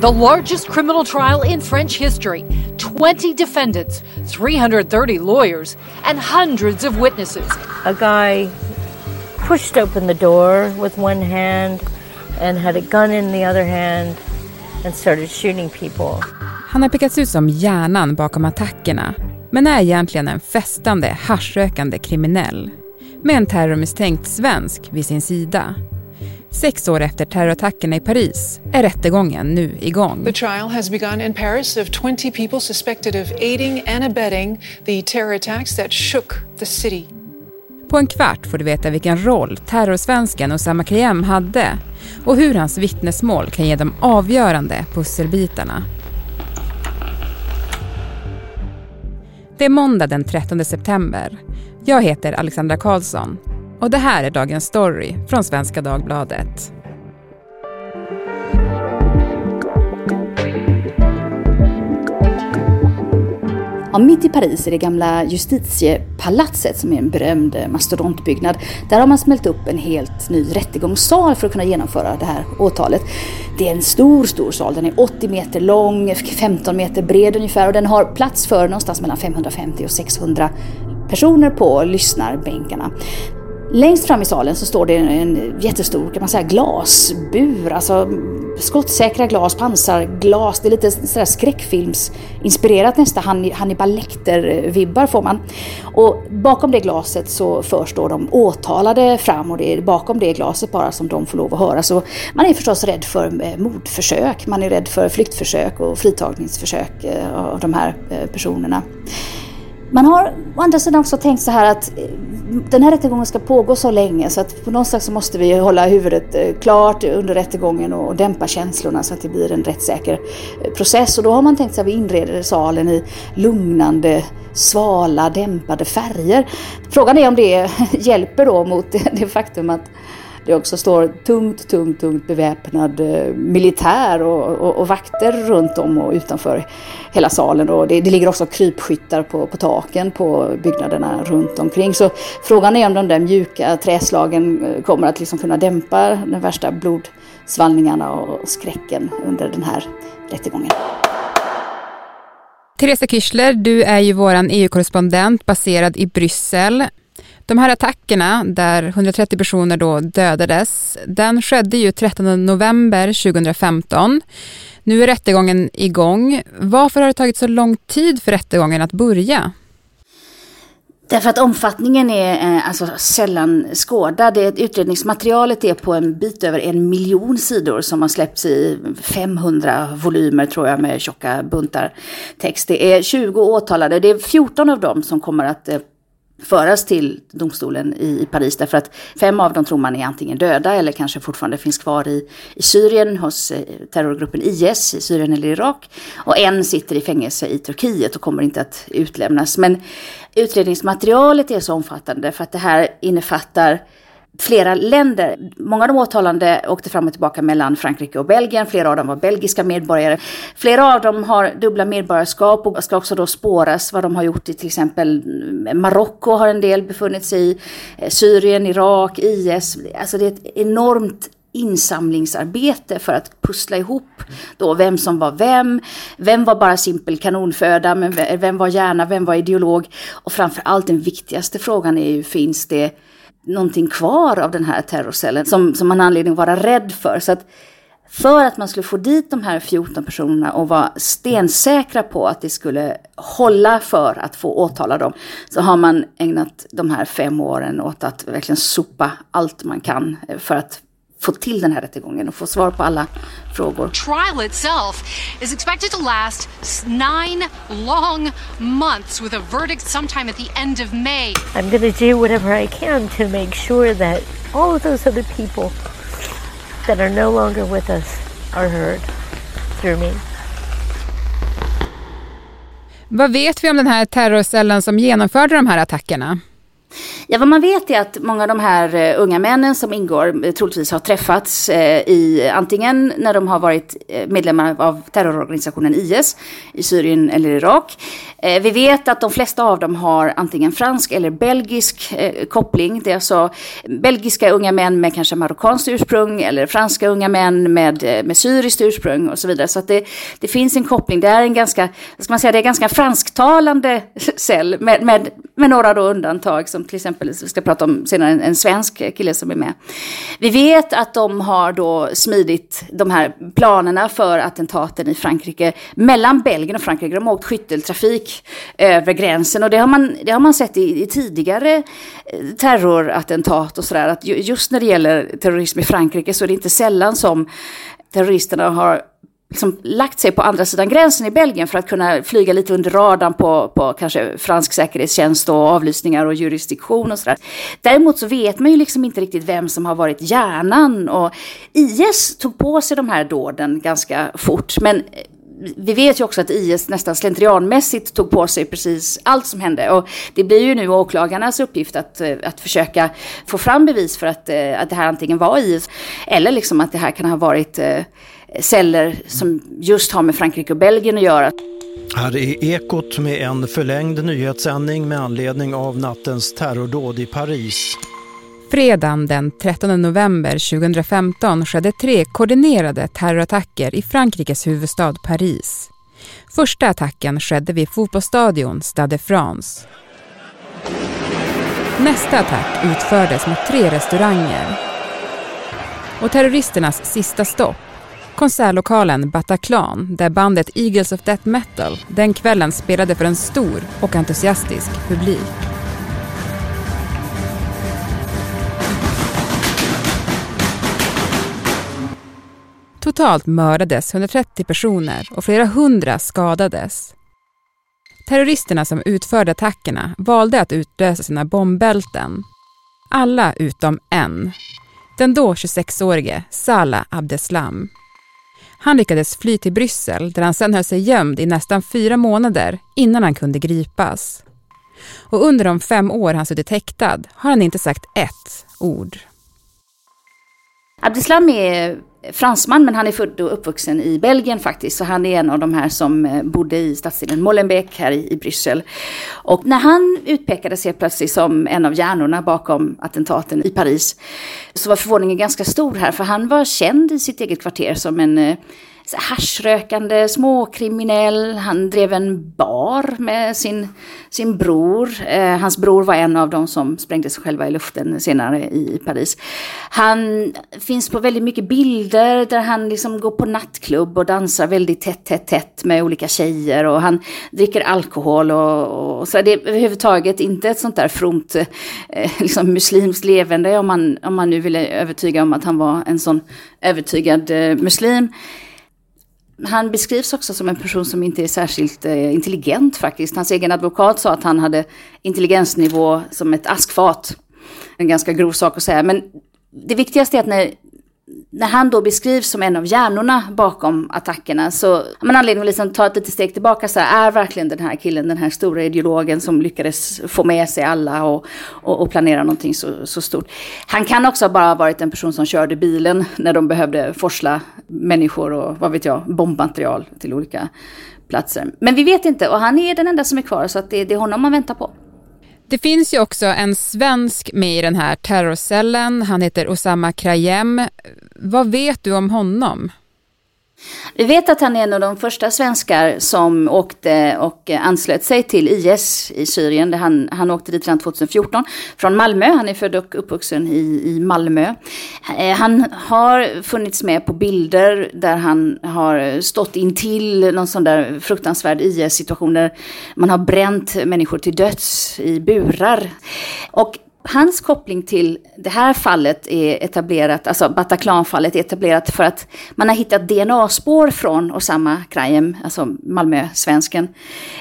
the largest criminal trial in French history. 20 defendants, 330 lawyers, and hundreds of witnesses. A guy pushed open the door with one hand and had a gun in the other hand and started shooting people. Han har pekats ut som hjärnan bakom attackerna men är egentligen en festande, haschrökande kriminell med en terrormisstänkt svensk vid sin sida. Sex år efter terrorattackerna i Paris är rättegången nu igång. The trial has begun in Paris of 20 people suspected of aiding and abetting the terror attacks that shook the city. På en kvart får du veta vilken roll terrorsvensken Osama Kriem hade och hur hans vittnesmål kan ge de avgörande pusselbitarna. Det är måndag den 13 september. Jag heter Alexandra Karlsson och det här är dagens story från Svenska Dagbladet. Ja, mitt i Paris i det gamla justitiepalatset som är en berömd mastodontbyggnad. Där har man smält upp en helt ny rättegångssal för att kunna genomföra det här åtalet. Det är en stor, stor sal. Den är 80 meter lång, 15 meter bred ungefär och den har plats för någonstans mellan 550 och 600 personer på lyssnarbänkarna. Längst fram i salen så står det en jättestor kan man säga, glasbur, alltså skottsäkra glas, pansarglas. Det är lite sådär skräckfilmsinspirerat nästan, Hannibal Lecter-vibbar får man. Och bakom det glaset så förs då de åtalade fram och det är bakom det glaset bara som de får lov att höra. Så man är förstås rädd för eh, mordförsök, man är rädd för flyktförsök och fritagningsförsök eh, av de här eh, personerna. Man har å andra sidan också tänkt så här att eh, den här rättegången ska pågå så länge så att på något sätt så måste vi hålla huvudet eh, klart under rättegången och dämpa känslorna så att det blir en rättssäker eh, process. Och då har man tänkt sig att vi inreder salen i lugnande, svala, dämpade färger. Frågan är om det hjälper då mot det faktum att det också står tungt, tungt, tungt beväpnad eh, militär och, och, och, vakter runt om och utanför hela salen. Och det, det ligger också krypskyttar på, på taken på byggnaderna runt omkring. Så frågan är om de där mjuka träslagen eh, kommer att liksom kunna dämpa de värsta blodsvallningarna och skräcken under den här rättegången. Teresa Kirchler, du är ju vår EU-korrespondent baserad i Bryssel. De här attackerna där 130 personer då dödades, den skedde ju 13 november 2015. Nu är rättegången igång. Varför har det tagit så lång tid för rättegången att börja? Därför att omfattningen är eh, alltså sällan skådad. Utredningsmaterialet är på en bit över en miljon sidor som har släppts i 500 volymer tror jag med tjocka buntar text. Det är 20 åtalade, det är 14 av dem som kommer att eh, föras till domstolen i Paris därför att fem av dem tror man är antingen döda eller kanske fortfarande finns kvar i, i Syrien hos eh, terrorgruppen IS i Syrien eller Irak. Och en sitter i fängelse i Turkiet och kommer inte att utlämnas. Men utredningsmaterialet är så omfattande för att det här innefattar flera länder. Många av de åtalande åkte fram och tillbaka mellan Frankrike och Belgien. Flera av dem var belgiska medborgare. Flera av dem har dubbla medborgarskap och ska också då spåras vad de har gjort i till exempel Marocko har en del befunnit sig i. Eh, Syrien, Irak, IS. Alltså det är ett enormt insamlingsarbete för att pussla ihop då vem som var vem, vem var bara simpel kanonföda, men vem var hjärna, vem var ideolog och framför allt den viktigaste frågan är ju, finns det någonting kvar av den här terrorcellen som, som man har anledning att vara rädd för. Så att för att man skulle få dit de här 14 personerna och vara stensäkra på att det skulle hålla för att få åtala dem, så har man ägnat de här fem åren åt att verkligen sopa allt man kan eh, för att få till den här rättegången och få svar på alla frågor. Trial itself is expected to last nine long months with a verdict sometime at the end of May. I'm going to do whatever I can to make sure that all of those other people that are no longer with us are heard through me. Vad vet vi om den här terrorcellen som genomförde de här attackerna? Ja, vad man vet är att många av de här eh, unga männen som ingår eh, troligtvis har träffats eh, i antingen när de har varit medlemmar av terrororganisationen IS i Syrien eller Irak. vi vet att de flesta av dem har antingen fransk eller belgisk koppling. Det är alltså belgiska unga män med kanske marockanskt ursprung eller franska unga män med, med syriskt ursprung och så vidare. Så att det, det finns en koppling. Det är en ganska, ska man säga, det är ganska fransktalande cell med, med, med några då undantag som till exempel, vi ska prata om senare, en, en svensk kille som är med. Vi vet att de har då smidit de här planerna för attentaten i Frankrike mellan Belgien och Frankrike. De har åkt skytteltrafik över gränsen och det har man, det har man sett i, i tidigare eh, terrorattentat och sådär. Att just när det gäller terrorism i Frankrike så är det inte sällan som terroristerna har liksom lagt sig på andra sidan gränsen i Belgien för att kunna flyga lite under radarn på, på kanske fransk säkerhetstjänst och avlyssningar och jurisdiktion och sådär. Däremot så vet man ju liksom inte riktigt vem som har varit hjärnan och IS tog på sig de här dåden ganska fort. Men eh, vi vet ju också att IS nästan slentrianmässigt tog på sig precis allt som hände. Och det blir ju nu åklagarnas uppgift att, eh, att försöka få fram bevis för att, eh, att det här antingen var IS eller liksom att det här kan ha varit celler som just har med Frankrike och Belgien att göra. Här är Ekot med en förlängd nyhetssändning med anledning av nattens terrordåd i Paris. Fredagen den 13 november 2015 skedde tre koordinerade terrorattacker i Frankrikes huvudstad Paris. Första attacken skedde vid fotbollsstadion Stade de France. Nästa attack utfördes mot tre restauranger. Och terroristernas sista stopp konsertlokalen Bataclan där bandet Eagles of Death Metal den kvällen spelade för en stor och entusiastisk publik. Totalt mördades 130 personer och flera hundra skadades. Terroristerna som utförde attackerna valde att utlösa sina bombbälten. Alla utom en. Den då 26-årige Salah Abdeslam. Han lyckades fly till Bryssel där han sedan höll sig gömd i nästan fyra månader innan han kunde gripas. Och under de fem år han suttit häktad har han inte sagt ett ord. Abdeslam är fransman men han är född och uppvuxen i Belgien faktiskt. Så han är en av de här som eh, bodde i stadsdelen Molenbeek här i, i Bryssel. Och när han utpekades helt plötsligt som en av hjärnorna bakom attentaten i Paris så var förvåningen ganska stor här för han var känd i sitt eget kvarter som en eh, haschrökande småkriminell. Han drev en bar med sin, sin bror. Eh, hans bror var en av de som sprängde sig själva i luften senare i Paris. Han finns på väldigt mycket bilder där han liksom går på nattklubb och dansar väldigt tätt, tätt, tätt med olika tjejer och han dricker alkohol och, och så. Det är överhuvudtaget inte ett sånt där fromt eh, liksom muslimskt levande om man, om man nu ville övertyga om att han var en sån övertygad eh, muslim. Han beskrivs också som en person som inte är särskilt eh, intelligent faktiskt. Hans egen advokat sa att han hade intelligensnivå som ett askfat. En ganska grov sak att säga. Men det viktigaste är att när när han då beskrivs som en av hjärnorna bakom attackerna så men man att liksom ta ett litet steg tillbaka. Så här, är verkligen den här killen den här stora ideologen som lyckades få med sig alla och, och, och planera någonting så, så, stort. Han kan också bara ha varit en person som körde bilen när de behövde forsla människor och vad vet jag, bombmaterial till olika platser. Men vi vet inte och han är den enda som är kvar så att det, det är honom man väntar på. Det finns ju också en svensk med i den här terrorcellen. Han heter Osama Krayem. Vad vet du om honom? Vi vet att han är en av de första svenskar som åkte och eh, anslöt sig till IS i Syrien. Han, han åkte dit redan 2014 från Malmö. Han är född och uppvuxen i, i Malmö. Eh, han har funnits med på bilder där han har stått intill någon sån där fruktansvärd IS-situation där man har bränt människor till döds i burar. Och hans koppling till det här fallet är etablerat, alltså Bataclan-fallet är etablerat för att man har hittat DNA-spår från Osama Krayem, alltså Malmö-svensken,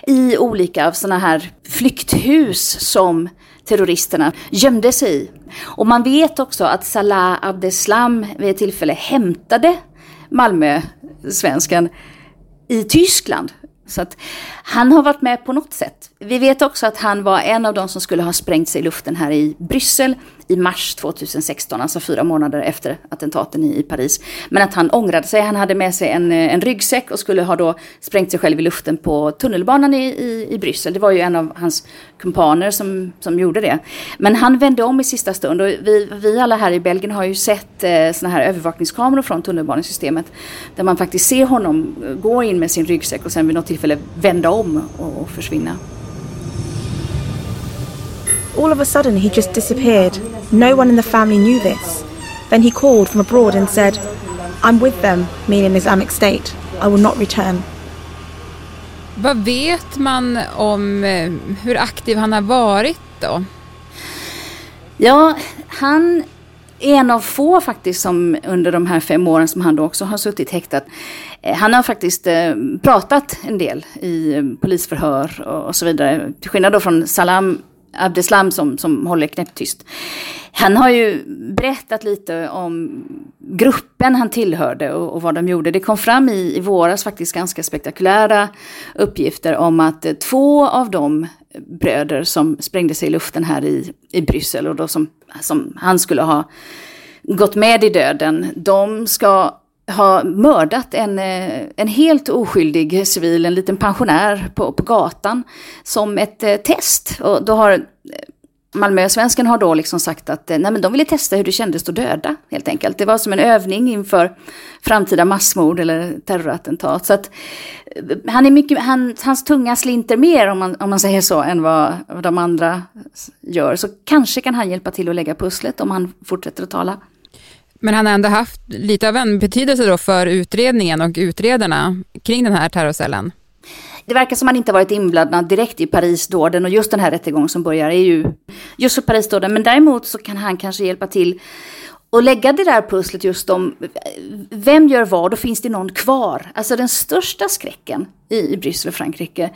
i olika sådana här flykthus som terroristerna gömde sig i. Och man vet också att Salah Abdeslam vid ett tillfälle hämtade Malmö-svensken i Tyskland så att han har varit med på något sätt. Vi vet också att han var en av de som skulle ha sprängt sig i luften här i Bryssel i mars 2016, alltså fyra månader efter attentaten i Paris. Men att han ångrade sig. Han hade med sig en, eh, en ryggsäck och skulle ha då sprängt sig själv i luften på tunnelbanan i, i, i Bryssel. Det var ju en av hans kumpaner som, som gjorde det. Men han vände om i sista stund och vi, vi alla här i Belgien har ju sett eh, såna här övervakningskameror från tunnelbanesystemet där man faktiskt ser honom eh, gå in med sin ryggsäck och sen vid något tillfälle vända om och, och försvinna. All of a sudden, he just disappeared. No one in the family knew this. Then he called from abroad and said, I'm with them, meaning Islamic State. I will not return. Vad vet man om eh, hur aktiv han har varit då? Ja, han är en av få faktiskt som under de här fem åren som han då också har suttit häktad. Eh, han har faktiskt eh, pratat en del i polisförhör och så vidare. Till skillnad då från Salam Abdeslam som, som håller knäpptyst. Han har ju berättat lite om gruppen han tillhörde och, och vad de gjorde. Det kom fram i, i våras faktiskt ganska spektakulära uppgifter om att eh, två av de eh, bröder som sprängde sig i luften här i, i Bryssel och då som, som han skulle ha gått med i döden, de ska ha mördat en, eh, en helt oskyldig civil, en liten pensionär på, på gatan som ett eh, test. Och då har eh, Malmösvensken har då liksom sagt att eh, nej men de ville testa hur det kändes att döda helt enkelt. Det var som en övning inför framtida massmord eller terrorattentat. Så att han är mycket, han, hans tunga slinter mer om man, om man säger så än vad, vad de andra gör. Så kanske kan han hjälpa till att lägga pusslet om han fortsätter att tala. Men han har ändå haft lite av en betydelse då för utredningen och utredarna kring den här terrorcellen. Det verkar som han inte varit inblandad direkt i Parisdåden och just den här rättegången som börjar är ju just för Parisdåden. Men däremot så kan han kanske hjälpa till och lägga det där pusslet just om vem gör vad och finns det någon kvar? Alltså den största skräcken i Bryssel och Frankrike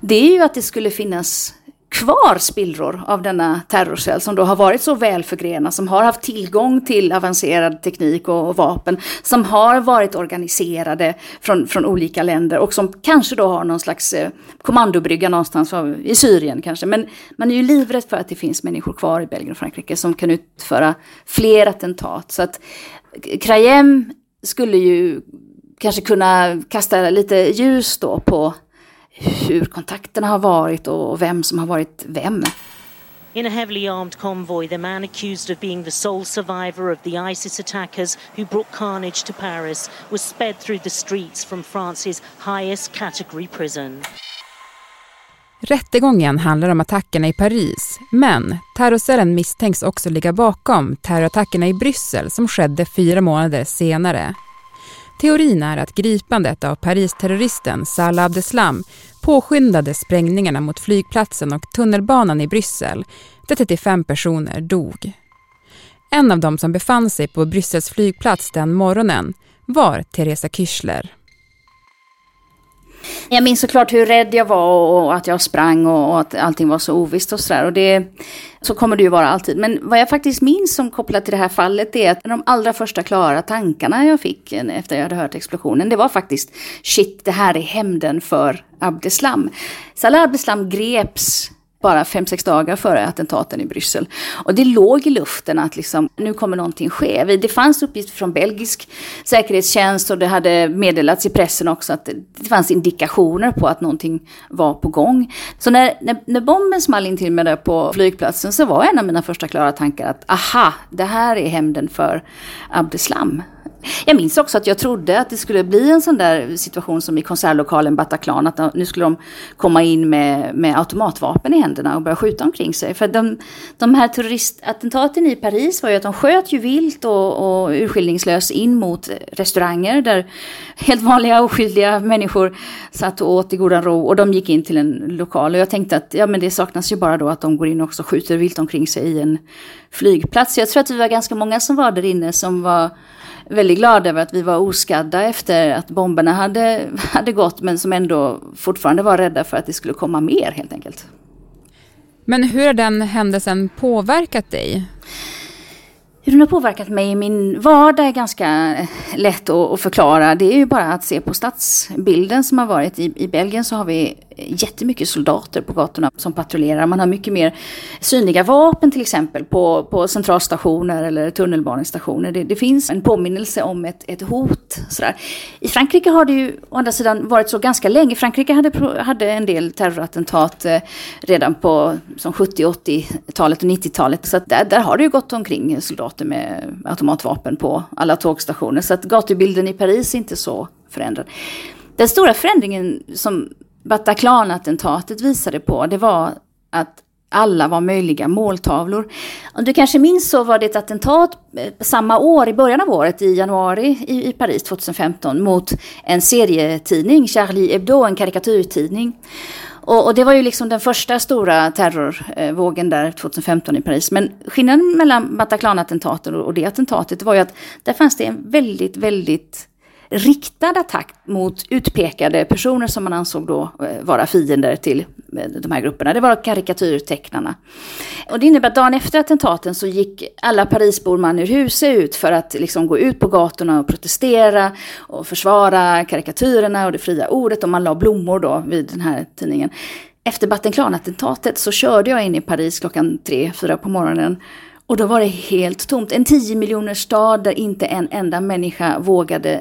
det är ju att det skulle finnas kvar spillror av denna terrorcell som då har varit så välförgrenad, som har haft tillgång till avancerad teknik och, och, vapen, som har varit organiserade från, från olika länder och som kanske då har någon slags eh, kommandobrygga någonstans i Syrien kanske. Men man är ju livrädd för att det finns människor kvar i Belgien och Frankrike som kan utföra fler attentat. Så att Krayem skulle ju kanske kunna kasta lite ljus då på hur kontakterna har varit och vem som har varit vem. In a heavily armed convoy, the man accused of being the sole survivor of the ISIS attackers who brought carnage to Paris was sped through the streets from France's highest category prison. Rättegången handlar om attackerna i Paris, men terrorcellen misstänks också ligga bakom terrorattackerna i Bryssel som skedde fyra månader senare. Teorin är att gripandet av Paris-terroristen Salah Abdeslam påskyndade sprängningarna mot flygplatsen och tunnelbanan i Bryssel där 35 personer dog. En av dem som befann sig på Bryssels flygplats den morgonen var Teresa Küchler. Jag minns såklart hur rädd jag var och att jag sprang och att allting var så ovisst och sådär. Och det, så kommer det ju vara alltid. Men vad jag faktiskt minns som kopplat till det här fallet är att de allra första klara tankarna jag fick efter jag hade hört explosionen, det var faktiskt shit, det här är hämnden för Abdeslam. Salah Abdeslam greps bara fem sex dagar före attentaten i Bryssel. Och det låg i luften att liksom, nu kommer någonting ske. Det fanns uppgifter från belgisk säkerhetstjänst och det hade meddelats i pressen också att det fanns indikationer på att någonting var på gång. Så när, när, när bomben small in till mig där på flygplatsen så var en av mina första klara tankar att aha, det här är hämnden för Abdeslam. Jag minns också att jag trodde att det skulle bli en sån där situation som i konsertlokalen Bataclan, att nu skulle de komma in med, med automatvapen i händerna och börja skjuta omkring sig. För de, de här terroristattentaten i Paris var ju att de sköt ju vilt och, och urskillningslöst in mot restauranger där helt vanliga oskyldiga människor satt och åt i godan ro och de gick in till en lokal. Och jag tänkte att ja, men det saknas ju bara då att de går in och också skjuter vilt omkring sig i en flygplats. Jag tror att vi var ganska många som var där inne som var väldigt glad över att vi var oskadda efter att bomberna hade, hade gått men som ändå fortfarande var rädda för att det skulle komma mer helt enkelt. Men hur har den händelsen påverkat dig? Hur den har påverkat mig i min vardag är ganska lätt att, förklara. Det är ju bara att se på stadsbilden som har varit. I, I Belgien så har vi jättemycket soldater på gatorna som patrullerar. Man har mycket mer synliga vapen till exempel på, på centralstationer eller tunnelbanestationer. Det, det finns en påminnelse om ett, ett hot. Sådär. I Frankrike har det ju å andra sidan varit så ganska länge. Frankrike hade, hade en del terrorattentat eh, redan på 70, 80-talet och 90-talet. Så där, där har det ju gått omkring soldater med automatvapen på alla tågstationer. Så att gatubilden i Paris är inte så förändrad. Den stora förändringen som Bataclan-attentatet visade på, det var att alla var möjliga måltavlor. Om du kanske minns så var det ett attentat eh, samma år, i början av året, i januari i, i Paris 2015, mot en serietidning, Charlie Hebdo, en karikatyrtidning. Och, och, det var ju liksom den första stora terrorvågen där 2015 i Paris. Men skillnaden mellan Bataclan-attentatet och det attentatet var ju att där fanns det en väldigt, väldigt riktad attack mot utpekade personer som man ansåg då eh, vara fiender till eh, de här grupperna. Det var karikatyrtecknarna. Och det innebär att dagen efter attentaten så gick alla Parisbor man ur huset ut för att liksom gå ut på gatorna och protestera och försvara karikatyrerna och det fria ordet och man la blommor då vid den här tidningen. Efter Bataclan-attentatet så körde jag in i Paris klockan tre, fyra på morgonen och då var det helt tomt. En 10 miljoner stad där inte en enda människa vågade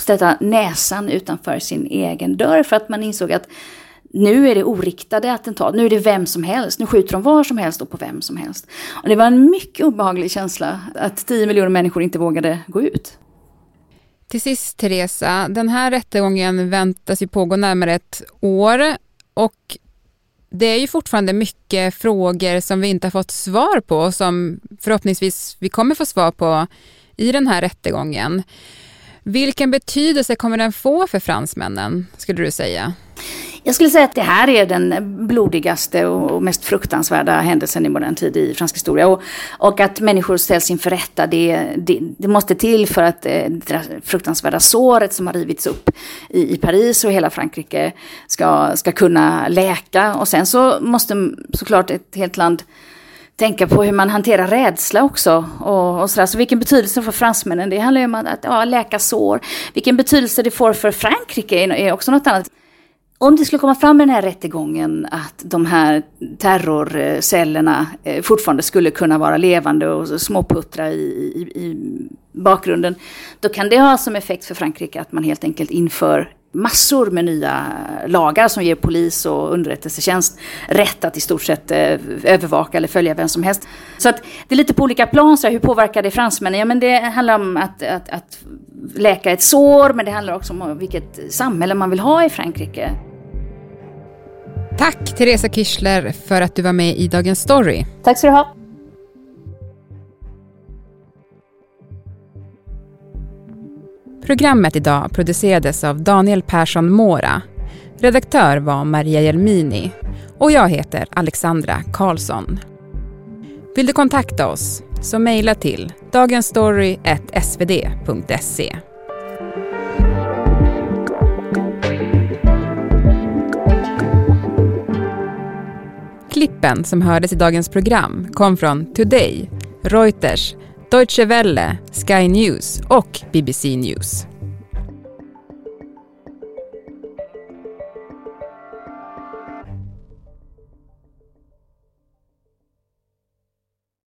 sätta näsan utanför sin egen dörr för att man insåg att nu är det oriktade attentat, nu är det vem som helst, nu skjuter de var som helst och på vem som helst. Och det var en mycket obehaglig känsla att 10 miljoner människor inte vågade gå ut. Till sist Teresa, den här rättegången väntas ju pågå närmare ett år och det är ju fortfarande mycket frågor som vi inte har fått svar på och som förhoppningsvis vi kommer få svar på i den här rättegången. Vilken betydelse kommer den få för fransmännen, skulle du säga? Jag skulle säga att det här är den blodigaste och mest fruktansvärda händelsen i modern tid i fransk historia. Och, och att människor ställs inför rätta, det, det, det måste till för att eh, det fruktansvärda såret som har rivits upp i, i Paris och hela Frankrike ska, ska kunna läka. Och sen så måste såklart ett helt land tänka på hur man hanterar rädsla också. Och, och så, Så vilken betydelse för fransmännen, det handlar ju om att ja, läka sår. Vilken betydelse det får för Frankrike är också något annat. Om det skulle komma fram i den här rättegången att de här terrorcellerna eh, fortfarande skulle kunna vara levande och småputtra i, i, i bakgrunden, då kan det ha som effekt för Frankrike att man helt enkelt inför massor med nya lagar som ger polis och underrättelsetjänst rätt att i stort sett eh, övervaka eller följa vem som helst. Så att det är lite på olika plan, så här, hur påverkar det fransmännen? Ja men det handlar om att, att, att läka ett sår, men det handlar också om vilket samhälle man vill ha i Frankrike. Tack Teresa Kirchler för att du var med i Dagens Story. Tack ska du ha. Programmet idag producerades av Daniel Persson Mora. Redaktör var Maria Jelmini och jag heter Alexandra Karlsson. Vill du kontakta oss så mejla till dagensstory.svd.se. Klippen som hördes i dagens program kom från Today, Reuters, Deutsche Welle, Sky News och BBC News.